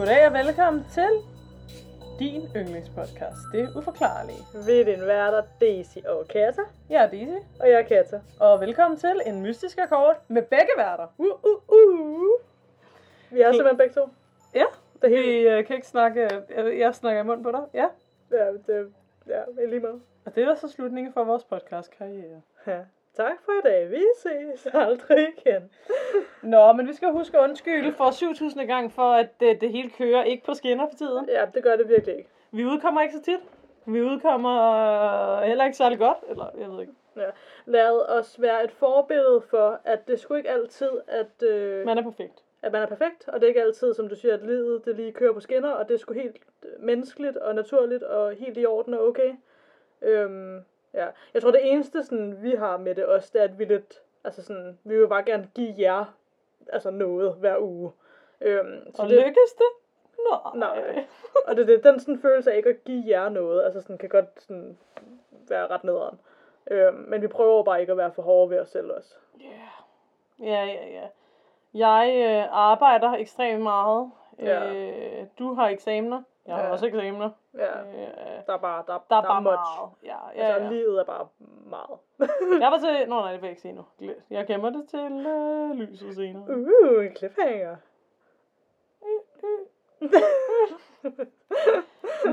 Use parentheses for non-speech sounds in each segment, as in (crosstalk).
Goddag og velkommen til din yndlingspodcast. Det er uforklarlige. Vi er din værter, Daisy og Kata. Jeg er Daisy, Og jeg er Kata. og velkommen til en mystisk akkord med begge værter. Uh, uh, uh. Vi er simpelthen begge to. Ja, Det helt... vi øh, kan ikke snakke, jeg, jeg snakker i mund på dig. Ja, Ja, det, ja, lige meget. og det er så slutningen for vores podcastkarriere. Ja. Tak for i dag. Vi ses (laughs) aldrig igen. Nå, men vi skal huske at undskylde for 7000 gang for, at det, det hele kører ikke på skinner for tiden. Ja, det gør det virkelig ikke. Vi udkommer ikke så tit. Vi udkommer øh, heller ikke særlig godt, eller jeg ved ikke. Ja. Lad os være et forbillede for, at det sgu ikke altid, at, øh, Man er perfekt. at man er perfekt, og det er ikke altid, som du siger, at livet det lige kører på skinner, og det er sgu helt øh, menneskeligt og naturligt og helt i orden og okay. Øhm, ja. Jeg tror, det eneste, sådan, vi har med det også, det er, at vi lidt, altså sådan, vi vil bare gerne give jer altså noget hver uge. Øhm, så Og det, lykkes det? Nej. Nej. og det, det, den sådan følelse af ikke at give jer noget, altså sådan, kan godt sådan, være ret nederen. Øhm, men vi prøver bare ikke at være for hårde ved os selv også. Ja, ja, ja. ja. Jeg øh, arbejder ekstremt meget. Ja. Øh, du har eksamener. Jeg har Ja. også eksamener. Ja, Øh, der er bare, der, der er bare much. meget. Ja, ja, Altså, ja. livet er bare meget. Jeg var til... Nå, nej, det vil jeg ikke sige nu. Jeg gemmer det til øh, lyset senere. Uh, en cliffhanger. (laughs)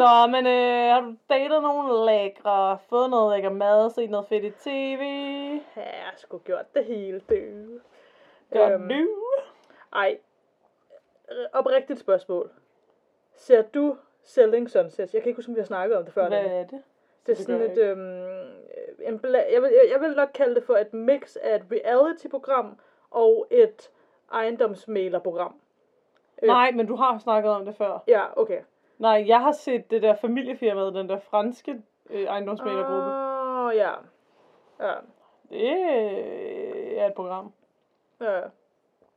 Nå, men øh, har du datet nogle lækre, fået noget lækker mad, set noget fedt i tv? Ja, jeg har sgu gjort det hele, det. Gør Øhm, du? Ej, oprigtigt spørgsmål. Ser du Selling Sunsets? Jeg kan ikke huske, om vi har snakket om det før. Hvad er det? Det er det sådan et, øhm, en bla- jeg, vil, jeg, jeg vil nok kalde det for et mix af et reality-program og et ejendomsmælerprogram. Øh, Nej, men du har snakket om det før. Ja, okay. Nej, jeg har set det der familiefirmaet, den der franske øh, ejendomsmælergruppe. Åh, oh, ja. Ja, Det øh, er et program. ja.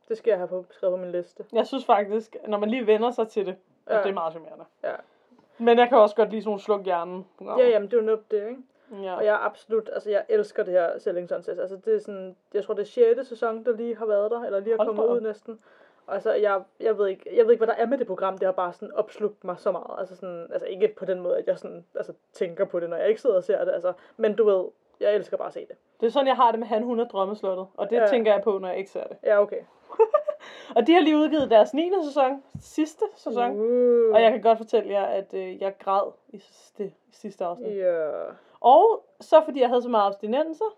Det skal jeg have på, skrevet på min liste. Jeg synes faktisk, når man lige vender sig til det, at Ja. det er meget charmerende. Ja. Men jeg kan også godt lide sådan nogle sluk hjernen programmer. Ja, jamen, det er jo netop det, ikke? ja. Og jeg er absolut, altså jeg elsker det her Selling Sunsets. Altså det er sådan, jeg tror det er 6. sæson, der lige har været der, eller lige Hold kommet ud næsten. Og altså, jeg, jeg, ved ikke, jeg ved ikke, hvad der er med det program. Det har bare sådan opslugt mig så meget. Altså, sådan, altså ikke på den måde, at jeg sådan, altså, tænker på det, når jeg ikke sidder og ser det. Altså, men du ved, jeg elsker bare at se det. Det er sådan, jeg har det med Han, hun er drømmeslottet. Og det ja. tænker jeg på, når jeg ikke ser det. Ja, okay. (laughs) Og de har lige udgivet deres 9. sæson. Sidste sæson. Uh. Og jeg kan godt fortælle jer, at øh, jeg græd i sidste, i sidste afsnit. Ja. Og så fordi jeg havde så meget abstinenser,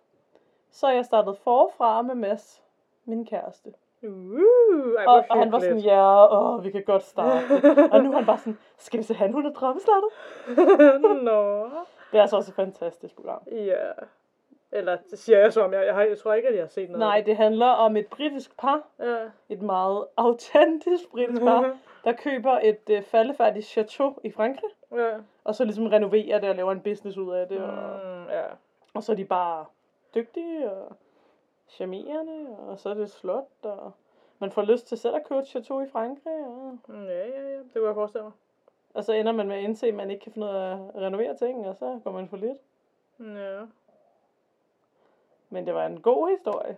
så jeg startet forfra med Mads, min kæreste. Uh. Ej, Og, og han var sådan, ja, åh, vi kan godt starte. (laughs) og nu er han bare sådan, skal vi se han, hun er drømmestartet? (laughs) Nå. Det er altså også et fantastisk program. Ja. Eller det siger jeg som, jeg, jeg, har, jeg tror ikke, at jeg har set noget. Nej, det handler om et britisk par, Ja. et meget autentisk britisk par, (laughs) der køber et øh, faldefærdigt chateau i Frankrig, ja. og så ligesom renoverer det og laver en business ud af det, og, Mm, ja. og så er de bare dygtige og charmerende, og så er det et slot, og man får lyst til selv at købe et chateau i Frankrig, og, Mm, Ja, ja, ja. Det kunne jeg forestille mig. og så ender man med at indse, at man ikke kan finde ud af at renovere ting, og så går man for lidt. Ja. Men det var en god historie.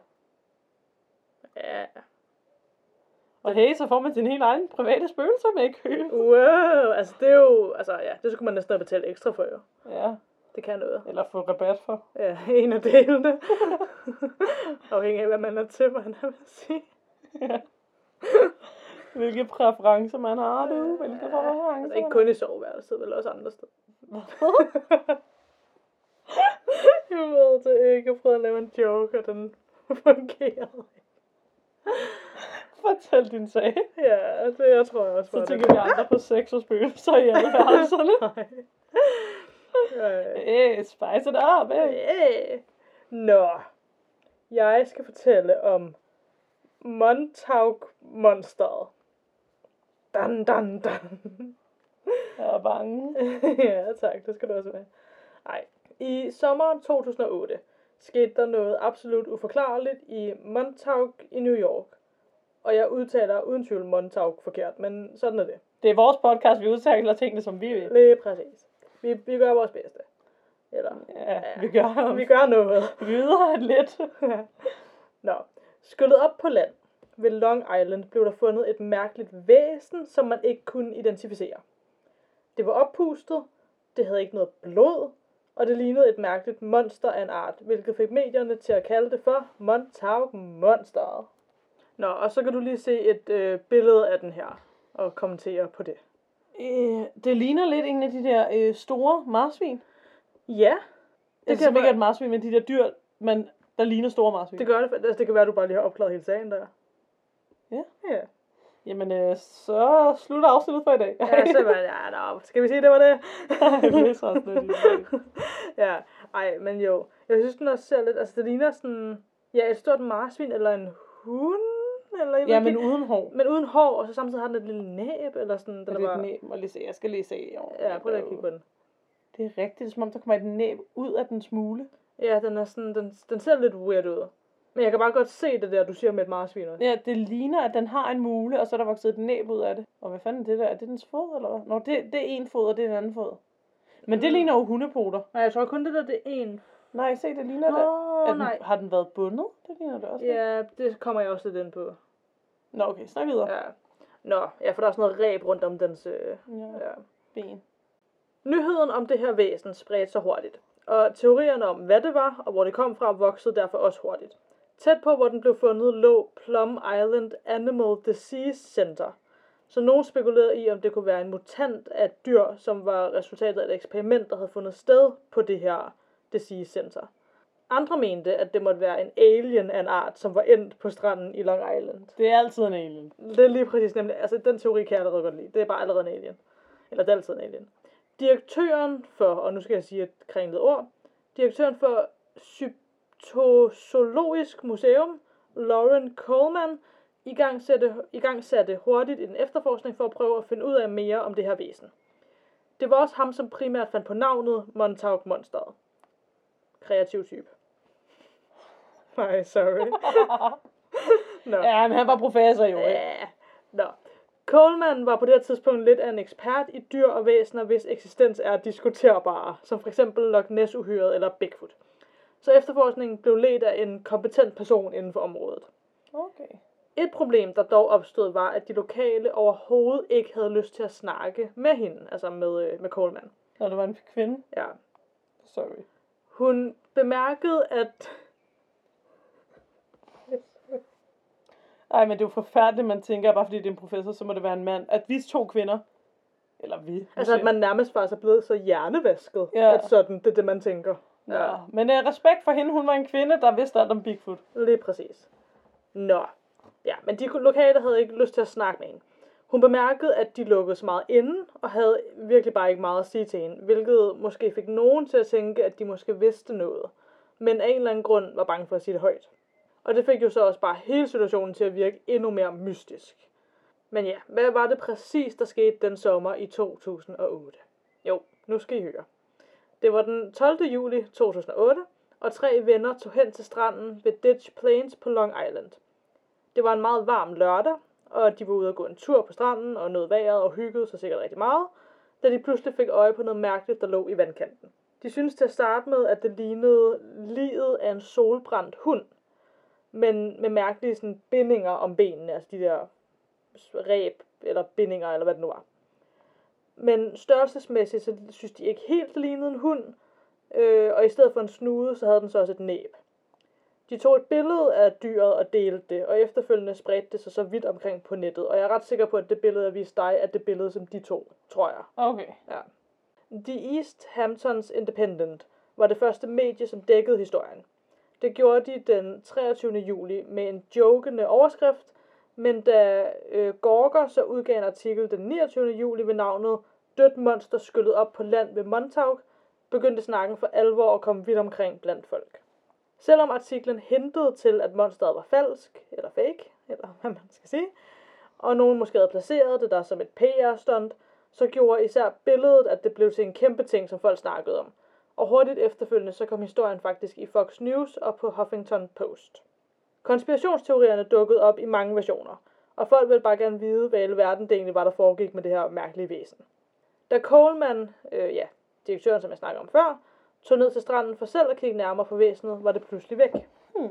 Ja. Og hey, så får man sin helt egen private spøgelser med i kø. Wow, altså det er jo, altså ja, det skulle man næsten have betalt ekstra for jo. Ja, Det kan noget. eller få rabat for. Ja, (laughs) en af delene. (laughs) Afhængig af, hvad man er til, hvad han vil sige. (laughs) Hvilke præferencer man har, du. Hvilke præferencer. Altså ikke kun i soveværelset, vel også andre steder. Jeg ved det ikke. Jeg prøvede at lave en joke, og den (laughs) fungerede. Fortæl din sag. Ja, det jeg tror jeg også Så var tænker vi andre på sex og spøgelser i alle værelserne. (laughs) Nej. Hey, spice it up, hey. Hey. Nå. Jeg skal fortælle om Montauk Monsteret. Dan, dan, dan. Jeg er bange. (laughs) ja, tak. Det skal du også være. Nej. I sommeren 2008 skete der noget absolut uforklarligt i Montauk i New York. Og jeg udtaler uden tvivl Montauk forkert, men sådan er det. Det er vores podcast, vi udtaler tingene, som vi vil. Lige præcis. Vi, vi gør vores bedste. Eller, Ja, vi gør, vi gør noget. videre lidt. (laughs) Nå, skyllet op på land ved Long Island blev der fundet et mærkeligt væsen, som man ikke kunne identificere. Det var oppustet, det havde ikke noget blod, og det lignede et mærkeligt monster af en art, hvilket fik medierne til at kalde det for Montauk Monsteret. Nå, og så kan du lige se et øh, billede af den her, og kommentere på det. Øh, det ligner lidt en af de der øh, store marsvin. Ja, Det, det kan kan ikke et marsvin, men de der dyr, man, der ligner store marsvin. det gør det. Altså, det kan være, at du bare lige har opklaret hele sagen der. Ja. Ja. Jamen, øh, så slutter afsnittet for i dag. Ja, var ja, nå, skal vi sige, det var det? (laughs) er så lidt (laughs) ja, ej, men jo. Jeg synes, den også ser lidt, altså det ligner sådan, ja, et stort marsvin, eller en hund, eller Ja, men uden hår. men uden hår, og så samtidig har den et lille næb, eller sådan, den Den er er bare, lidt næb. Må lige se. Jeg skal lige se. Jo, ja, prøv lige at kigge på den. Det er rigtigt. Det er som om, der kommer et næb ud af dens mule. Ja, den er sådan, den, den ser lidt weird ud. Men jeg kan bare godt se det der, du siger med et marsvin også. Ja, det ligner, at den har en mule, og så er der vokset et næb ud af det. Og hvad fanden er det der? Er det dens fod, eller hvad? Nå, det, det er en fod, og det er en anden fod. Men det Mm. ligner jo hundepoter. Nej, jeg tror kun det der, det er en. Nej, se, det ligner det. Åh, Er den, nej. Har den været bundet? Det ligner det også. Ja, det kommer jeg også lidt ind på. Nå, okay, snak videre. Ja. Nå, ja, for der er sådan noget ræb rundt om dens, øh, Ja, ja. ben. Nyheden om det her væsen spredte sig hurtigt, og teorierne om, hvad det var og hvor det kom fra, voksede derfor også hurtigt. Tæt på, hvor den blev fundet, lå Plum Island Animal Disease Center. Så nogen spekulerede i, om det kunne være en mutant af et dyr, som var resultatet af et eksperiment, der havde fundet sted på det her Disease Center. Andre mente, at det måtte være en alien af en art, som var endt på stranden i Long Island. Det er altid en alien. Det er lige præcis nemlig, altså den teori kan jeg allerede godt lide. Det er bare allerede en alien. Eller det er altid en alien. Direktøren for, og nu skal jeg sige et kringlet ord, direktøren for Cytozoologisk Museum, Lauren Coleman, igangsatte, igangsatte hurtigt en efterforskning for at prøve at finde ud af mere om det her væsen. Det var også ham, som primært fandt på navnet Montauk Monsteret. Kreativ type. Nej, sorry. (laughs) Nå. Ja, men han var professor jo, ikke? Ja. Nå. Coleman var på det her tidspunkt lidt af en ekspert i dyr og væsener, hvis eksistens er diskuterbare, som for eksempel Loch Ness-uhyret eller Bigfoot. Så efterforskningen blev ledt af en kompetent person inden for området. Okay. Et problem, der dog opstod, var, at de lokale overhovedet ikke havde lyst til at snakke med hende, altså med, øh, med Coleman. Når det var en kvinde. Ja. Sorry. Hun bemærkede, at... Ej, men det er jo forfærdeligt, man tænker, bare fordi det er en professor, så må det være en mand. At vi to kvinder, eller vi. Altså, at man nærmest faktisk er blevet så hjernevasket, Ja. at sådan, det er det, man tænker. Ja. Men uh, respekt for hende, hun var en kvinde, der vidste alt om Bigfoot. Lige præcis. Nå. Ja, men de lokale havde ikke lyst til at snakke med hende. Hun bemærkede, at de lukkede så meget inde, og havde virkelig bare ikke meget at sige til hende, hvilket måske fik nogen til at tænke, at de måske vidste noget, men af en eller anden grund var bange for at sige det højt. Og det fik jo så også bare hele situationen til at virke endnu mere mystisk. Men ja, hvad var det præcis, der skete den sommer i 2008? Jo, nu skal I høre. Det var den 12. juli 2008, og tre venner tog hen til stranden ved Ditch Plains på Long Island. Det var en meget varm lørdag, og de var ude at gå en tur på stranden og nåede vejret og hyggede sig sikkert rigtig meget, da de pludselig fik øje på noget mærkeligt, der lå i vandkanten. De syntes til at starte med, at det lignede livet af en solbrændt hund, men med mærkelige sådan, bindinger om benene, altså de der ræb eller bindinger, eller hvad det nu var. Men størrelsesmæssigt, så synes de ikke helt, det lignede en hund, øh, og i stedet for en snude, så havde den så også et næb. De tog et billede af dyret og delte det, og efterfølgende spredte det sig så vidt omkring på nettet. Og jeg er ret sikker på, at det billede, jeg viste dig, er det billede, som de to, tror jeg. Okay. Ja. The East Hamptons Independent var det første medie, som dækkede historien. Det gjorde de den 23. juli med en jokende overskrift, men da øh, Gorger så udgav en artikel den 29. juli ved navnet Dødt monster skyllet op på land ved Montauk, begyndte snakken for alvor at komme vidt omkring blandt folk. Selvom artiklen hintede til, at monsteret var falsk, eller fake, eller hvad man skal sige, og nogen måske havde placeret det der som et PR-stunt, så gjorde især billedet, at det blev til en kæmpe ting, som folk snakkede om. Og hurtigt efterfølgende, så kom historien faktisk i Fox News og på Huffington Post. Konspirationsteorierne dukkede op i mange versioner, og folk ville bare gerne vide, hvad i alverden det egentlig var, der foregik med det her mærkelige væsen. Da Coleman, øh, ja, direktøren, som jeg snakkede om før, tog ned til stranden for selv at kigge nærmere på væsenet, var det pludselig væk. Hmm.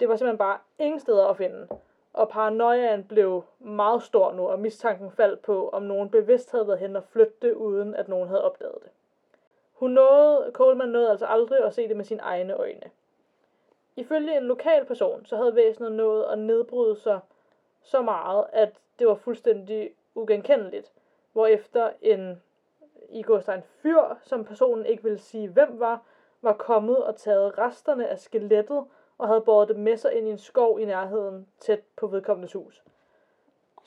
Det var simpelthen bare ingen steder at finde. Og paranoiaen blev meget stor nu, og mistanken faldt på, om nogen bevidst havde været hen og flytte det, uden at nogen havde opdaget det. Hun nåede, Coleman nåede altså aldrig at se det med sine egne øjne. Ifølge en lokal person, så havde væsenet nået at nedbryde sig så meget, at det var fuldstændig ugenkendeligt. Hvorefter en i en fyr, som personen ikke ville sige hvem var, var kommet og taget resterne af skelettet og havde båret det med sig ind i en skov i nærheden tæt på vedkommendes hus.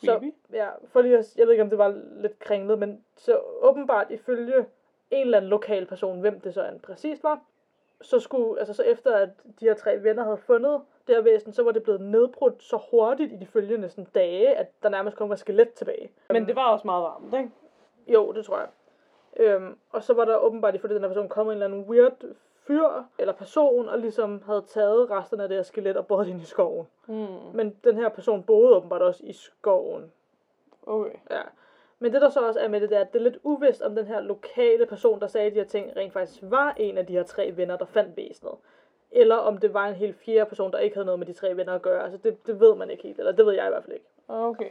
Så, ja, for lige at, jeg ved ikke, om det var lidt kringlet, men så åbenbart ifølge en eller anden lokal person, hvem det så end præcist var, så skulle, altså så efter at de her tre venner havde fundet det her væsen, så var det blevet nedbrudt så hurtigt i de følgende sådan, dage, at der nærmest kun var skelet tilbage. Men det var også meget varmt, ikke? Jo, det tror jeg. Øhm, og så var der åbenbart ifølge den her person kommet en eller anden weird fyr eller person, og ligesom havde taget resterne af det her skelet og båret ind i skoven. Mm. Men den her person boede åbenbart også i skoven. Okay. Ja. Men det der så også er med det, det er, at det er lidt uvist, om den her lokale person, der sagde de her ting, rent faktisk var en af de her tre venner, der fandt væsenet. Eller om det var en helt fjerde person, der ikke havde noget med de tre venner at gøre. Altså det, det ved man ikke helt, eller det ved jeg i hvert fald ikke. Okay.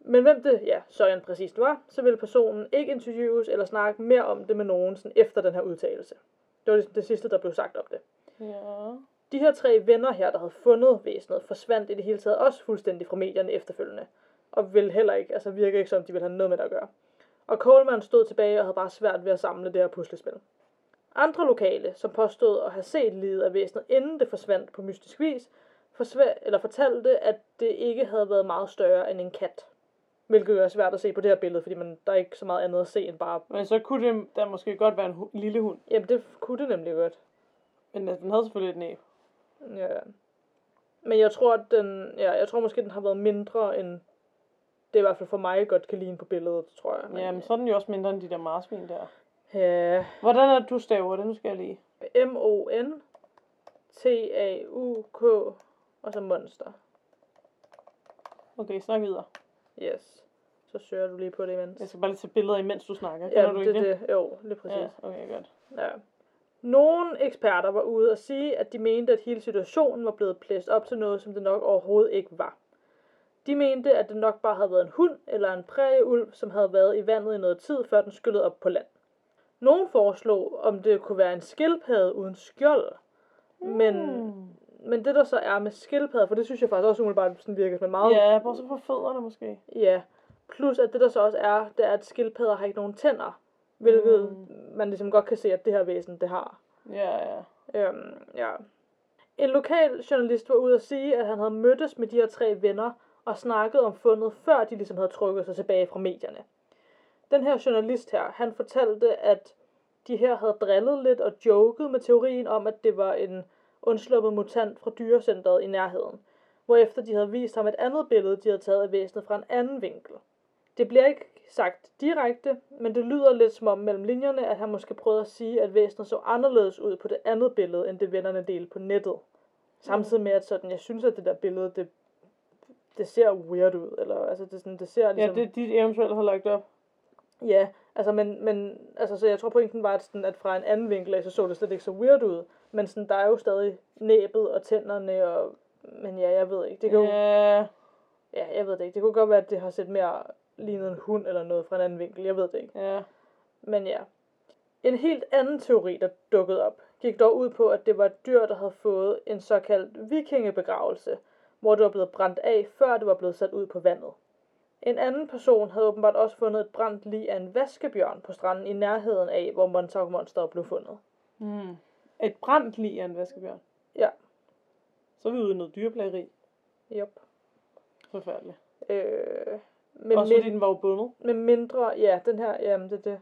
Men hvem det, ja, så en præcist var, så ville personen ikke interviews eller snakke mere om det med nogen sådan efter den her udtalelse. Det var ligesom det sidste, der blev sagt om det. Ja. De her tre venner her, der havde fundet væsenet, forsvandt i det hele taget også fuldstændig fra medierne efterfølgende. Og ville heller ikke, altså virker ikke som, de ville have noget med det at gøre. Og Coleman stod tilbage og havde bare svært ved at samle det her puslespil. Andre lokale, som påstod at have set livet af væsenet, inden det forsvandt på mystisk vis, forsvær- eller fortalte, at det ikke havde været meget større end en kat. Hvilket jo er svært at se på det her billede, fordi man, der er ikke så meget andet at se end bare... Men så kunne det der måske godt være en hu- lille hund. Jamen, det kunne det nemlig godt. Men altså, den havde selvfølgelig et næb. Ja. Men jeg tror, at den, ja, jeg tror måske, den har været mindre end det er i hvert fald for mig godt kan ligne på billedet, tror jeg. Men, Jamen, så er den jo også mindre end de der marsvin der. Ja. Hvordan er det, du staver det? Nu skal jeg lige. M-O-N T-A-U-K og så monster. Okay, snak videre. Yes. Så søger du lige på det imens. Jeg skal bare lige tage billeder, imens du snakker. Kender Ja, du det ikke er det. Jo, lige præcis. Ja, okay, godt. Ja. Nogle eksperter var ude og sige, at de mente, at hele situationen var blevet blæst op til noget, som det nok overhovedet ikke var. De mente, at det nok bare havde været en hund eller en prærieulv, som havde været i vandet i noget tid, før den skyllede op på land. Nogle foreslog, om det kunne være en skildpadde uden skjold. Men, Mm. men det der så er med skildpadder, for det synes jeg faktisk også umiddelbart sådan virker som meget... Ja, bortset fra fødderne måske. Ja. Plus at det der så også er, det er, at skildpadder har ikke nogen tænder. Hvilket Mm. man ligesom godt kan se, at det her væsen, det har. Ja, ja. Øhm, ja. En lokal journalist var ude at sige, at han havde mødtes med de her tre venner og snakket om fundet, før de ligesom havde trukket sig tilbage fra medierne. Den her journalist her, han fortalte, at de her havde drillet lidt og joket med teorien om, at det var en undsluppet mutant fra dyrecenteret i nærheden. Hvorefter de havde vist ham et andet billede, de havde taget af væsenet fra en anden vinkel. Det bliver ikke sagt direkte, men det lyder lidt som om mellem linjerne, at han måske prøvede at sige, at væsenet så anderledes ud på det andet billede, end det vennerne delte på nettet. Samtidig med, at sådan, jeg synes, at det der billede, det, det ser weird ud. Eller, altså, det, sådan, det ser Ja, ligesom... det er dit eventuelt har lagt op. Ja, altså, men, men altså, så jeg tror pointen var, at, sådan, at fra en anden vinkel af, så så det slet ikke så weird ud. Men sådan, der er jo stadig næbet og tænderne, og, men ja, jeg ved ikke. Det kan jo, Ja, ja, jeg ved det ikke. Det kunne godt være, at det har set mere lignet en hund eller noget fra en anden vinkel. Jeg ved det ikke. ja. Men ja. En helt anden teori, der dukkede op, gik dog ud på, at det var et dyr, der havde fået en såkaldt vikingebegravelse, hvor det var blevet brændt af, før det var blevet sat ud på vandet. En anden person havde åbenbart også fundet et brændt lig af en vaskebjørn på stranden i nærheden af, hvor Montauk Monster blev fundet. Mm. Et brændt lig af en vaskebjørn. Ja. Så er vi ude i noget dyreplageri. Yep. Forfærdeligt. Øh, med, Også fordi den var jo bundet. med mindre, ja, den her, jamen det det.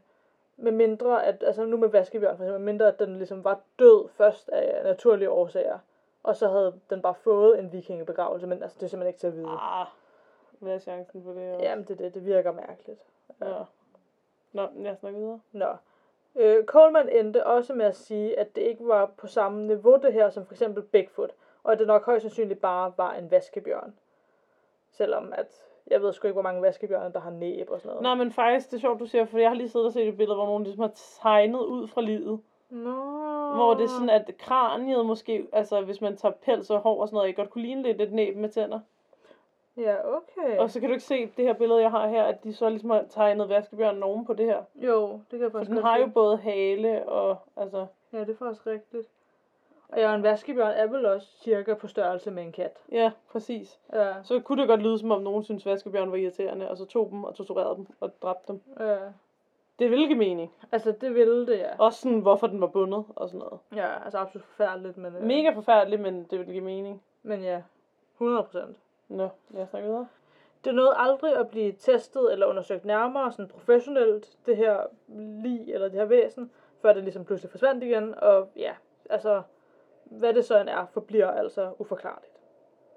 Med mindre, at, altså nu med vaskebjørn for eksempel, med mindre, at den ligesom var død først af naturlige årsager, og så havde den bare fået en vikingebegravelse, men altså det er simpelthen ikke til at vide. Ah, hvad er chancen for det? også? Jamen, det det. Det virker mærkeligt. Ja. Nå, jeg snakker videre. Nå. Øh, Coleman endte også med at sige, at det ikke var på samme niveau det her, som for eksempel Bigfoot, og at det nok højst sandsynligt bare var en vaskebjørn. Selvom at, jeg ved sgu ikke, hvor mange vaskebjørne, der har næb og sådan noget. Nå, men faktisk, det er sjovt, du siger, for jeg har lige siddet og set et billede, hvor nogen ligesom har tegnet ud fra livet. Nå. Hvor det er sådan, at kraniet måske, altså hvis man tager pels og hår og sådan noget, ikke godt kunne ligne lidt et næb med tænder. Ja, okay. Og så kan du ikke se det her billede, jeg har her, at de så ligesom har tegnet vaskebjørnen oven på det her. Jo, det kan jeg For faktisk den godt har jo både hale og, altså, Ja, det er faktisk rigtigt. Og ja, en vaskebjørn er vel også cirka på størrelse med en kat. ja, præcis. Ja, Så kunne det godt lyde, som om nogen synes vaskebjørn var irriterende, og så tog dem og torturerede dem og dræbte dem. ja. Det ville give mening. Altså, det ville det, ja. Også sådan, hvorfor den var bundet og sådan noget. Ja, altså absolut forfærdeligt, men... øh, Mega forfærdeligt, men det ville give mening. Men ja, 100 procent. Nå, lad os snakke videre. Det nåede aldrig at blive testet eller undersøgt nærmere, sådan professionelt, det her lig eller det her væsen, før det ligesom pludselig forsvandt igen, og ja, altså, hvad det så end er, forbliver altså uforklarligt.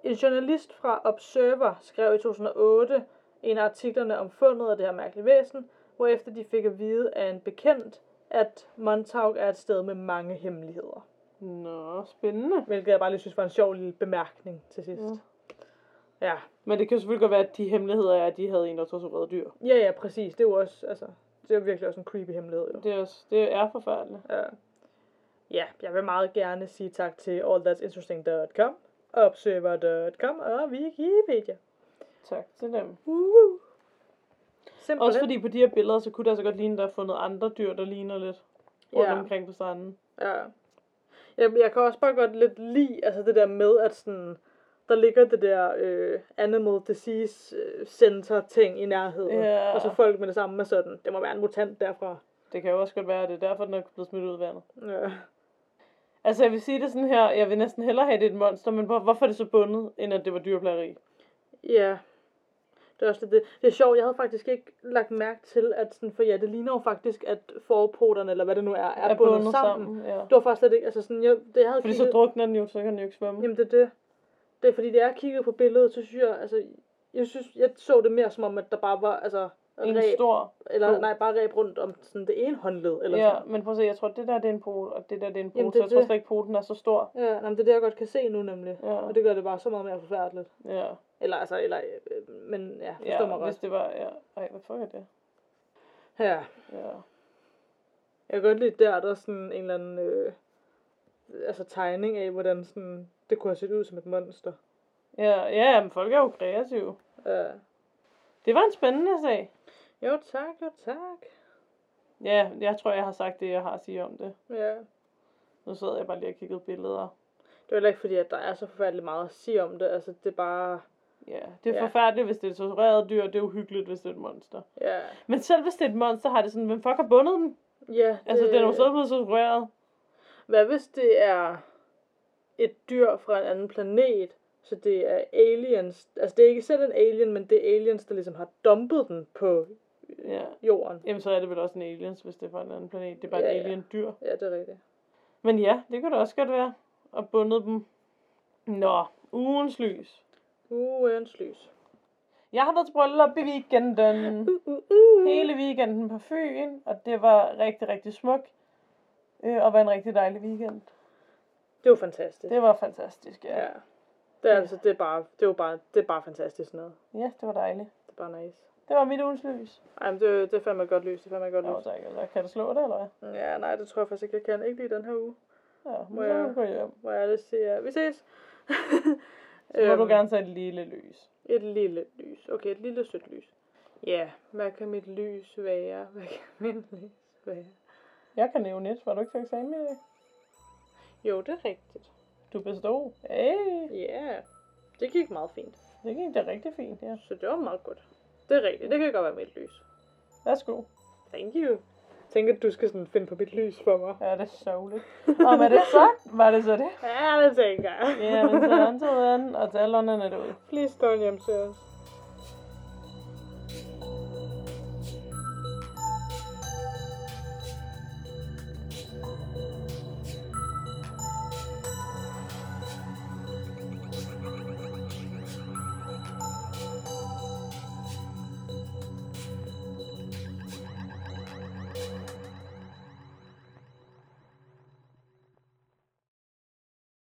En journalist fra Observer skrev i 2008 en af artiklerne om fundet af det her mærkelige væsen, hvorefter de fik at vide af en bekendt, at Montauk er et sted med mange hemmeligheder. Nå, spændende. Hvilket jeg bare lige synes var en sjov lille bemærkning til sidst. Ja. Ja, Men det kan jo selvfølgelig godt være, at de hemmeligheder er, at de havde en, der torturerede dyr. ja, ja, præcis. Det er jo også, altså, det er jo virkelig også en creepy hemmelighed, jo. Det er, også, det er forfærdeligt. Ja. ja, jeg vil meget gerne sige tak til allthat'sinteresting.com, observer.com og Wikipedia. Tak til dem. Woo! Simpelthen. Også fordi på de her billeder, så kunne det altså godt ligne, at der er fundet andre dyr, der ligner lidt rundt Ja. omkring på stranden. Ja. Jeg, jeg kan også bare godt lidt lide altså det der med, at sådan, der ligger det der øh, Animal Disease øh, Center ting i nærheden. Ja. Og så folk med det samme med sådan, det må være en mutant derfra. Det kan jo også godt være, at det er derfor, den er blevet smidt ud af vandet. Ja. Altså, jeg vil sige det sådan her, jeg vil næsten hellere have, det er et monster, men hvor, hvorfor er det så bundet, end at det var dyrplageri? Ja. Det er også lidt det. Det er sjovt, jeg havde faktisk ikke lagt mærke til, at sådan, for ja, det ligner jo faktisk, at forpoterne, eller hvad det nu er, er, Er bundet, bundet sammen. sammen. ja. Det var faktisk slet ikke, altså sådan, jeg, det jeg havde Fordi så kigget, drukner den jo, så kan den jo ikke svømme. jamen det er det. Det er fordi, det er kigget på billedet, så synes jeg, altså, jeg synes, jeg så det mere som om, at der bare var, altså, en ræb, stor eller pol. nej, bare ræb rundt om sådan det ene håndled, eller Ja, sådan. men prøv at se, jeg tror, det der det er en pol, og det der det er en pol, Jamen, så det er jeg tror det. slet ikke, polen er så stor. Ja, nej, men det er det, jeg godt kan se nu nemlig. Ja. Og det gør det bare så meget mere forfærdeligt. Ja, Eller, altså, eller, øh, men ja, forstår ja mig hvis godt. det var, ja. Ej, hvad fuck er det? Ja. Ja. Jeg kan godt lide der, der er sådan en eller anden øh, altså tegning af, hvordan sådan, det kunne have set ud som et monster. Ja, ja, men folk er jo kreative. Ja. Det var en spændende sag. Jo tak, jo tak. Ja, jeg tror, jeg har sagt det, jeg har at sige om det. Ja. Nu sidder jeg bare lige og kigger billeder. Det er heller ikke fordi, at der er så forfærdeligt meget at sige om det. Altså, det er bare... Ja, det er Ja. forfærdeligt, hvis det er et tortureret dyr, det er uhyggeligt, hvis det er et monster. Ja. Men selv hvis det er et monster, har det sådan, hvem fuck har bundet den? Ja, det, Altså, den er jo stadig blevet tortureret. Hvad hvis det er et dyr fra en anden planet, så det er aliens. Altså, det er ikke selv en alien, men det er aliens, der ligesom har dumpet den på Ja. jorden. Jamen, så er det vel også en aliens, hvis det er fra en anden planet. Det er bare Ja, et ja. alien dyr. Ja, det er rigtigt. Men ja, det kunne det også godt være. Og bundet dem. Nå, ugens lys. Uens lys. Jeg har været til bryllup i weekenden. Uh, uh, uh. Hele weekenden på Fyn, og det var rigtig, rigtig smukt. Øh, og var en rigtig dejlig weekend. Det var fantastisk. Det var fantastisk, ja. Ja. Det er altså, det er bare, det er jo bare, det er bare fantastisk sådan noget. Ja, det var dejligt. Det er bare nice. Det var mit ugens lys. Ej, men det, det er fandme et godt lys, det er fandme et godt Nå, lys. tak. Eller kan du slå det, eller hvad? Ja, nej, det tror jeg faktisk ikke, jeg kan. Ikke lige den her uge. Ja, Må men så jeg- må du gå hjem. Hvor jeg ellers siger, vi ses. (laughs) Så må du Øhm, gerne tage et lille lys. Et lille lys. Okay, et lille sødt lys. Ja, hvad kan mit lys være? Hvad kan (laughs) mit lys være? Jeg kan nævne et. Var du ikke til eksamen i dag? Jo, det er rigtigt. Du bestod. Hey, Ja, det gik meget fint. det gik da rigtig fint, ja. Så det var meget godt. Det er rigtigt, det kan godt være mit lys. Værsgo. Thank you. Tænker, at du skal sådan finde på mit lys for mig. Ja, det er sørgeligt. Og med det så, var det så det. Ja, det tænker jeg. Ja, men så er han til den, og til alle ånderne derude. Please don't hjem til os.